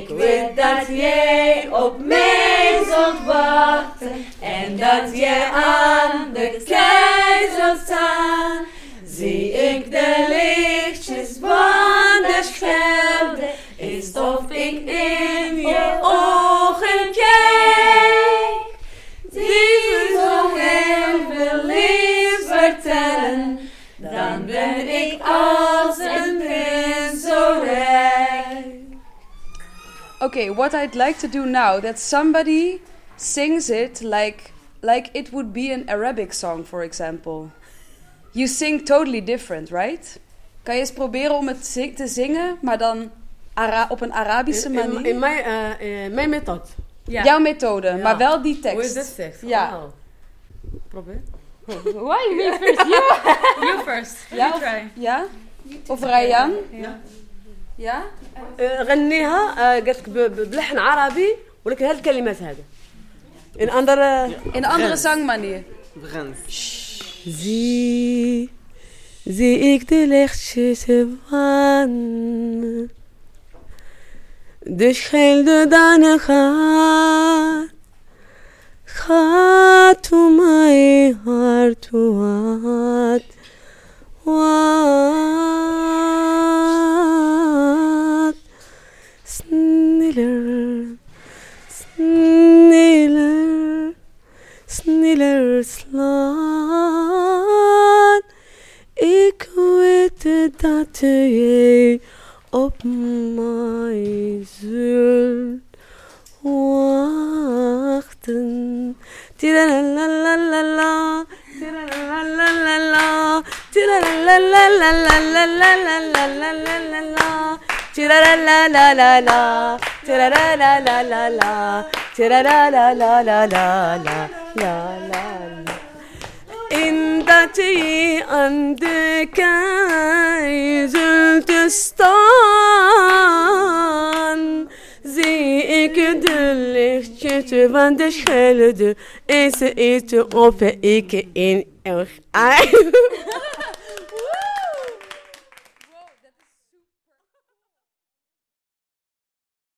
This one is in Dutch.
Ik weet dat jij op mij zult wachten en dat jij aan de kei zult staan. Zie ik de Okay, what I'd like to do now that somebody sings it like like it would be an Arabic song, for example. You sing totally different, right? Kan je eens proberen om het zi- te zingen, maar dan Ara- op een Arabische In, in, manier? in mijn, eh, eh, mijn methode. Ja. Jouw methode, maar wel die tekst. Hoe is dit tekst? Ja. Oh. Probeer. Why me first? You, you first. Ja, You of, try. ja? Of Ryan? Ja. يا؟ أه، غنيها أه، قالت لك بلحن عربي ولكن هذه الكلمات هذا ان اندر ان اندر سانغ مانير زي زي ik de lichtjes van de schelde dan gaat gaat to my heart to sneller sneller slaan. Ik weet dat jij op mij zult wachten. Tiralalalala, tiralalalala, tiralalalalalalalalalala, Tirara la la la la. Tirara la la la la. Tirara la la la la la la la. إن تعتي عندك زلتستان زيك دلك تشتفان دشخلد إس إت أوفئك إن أخ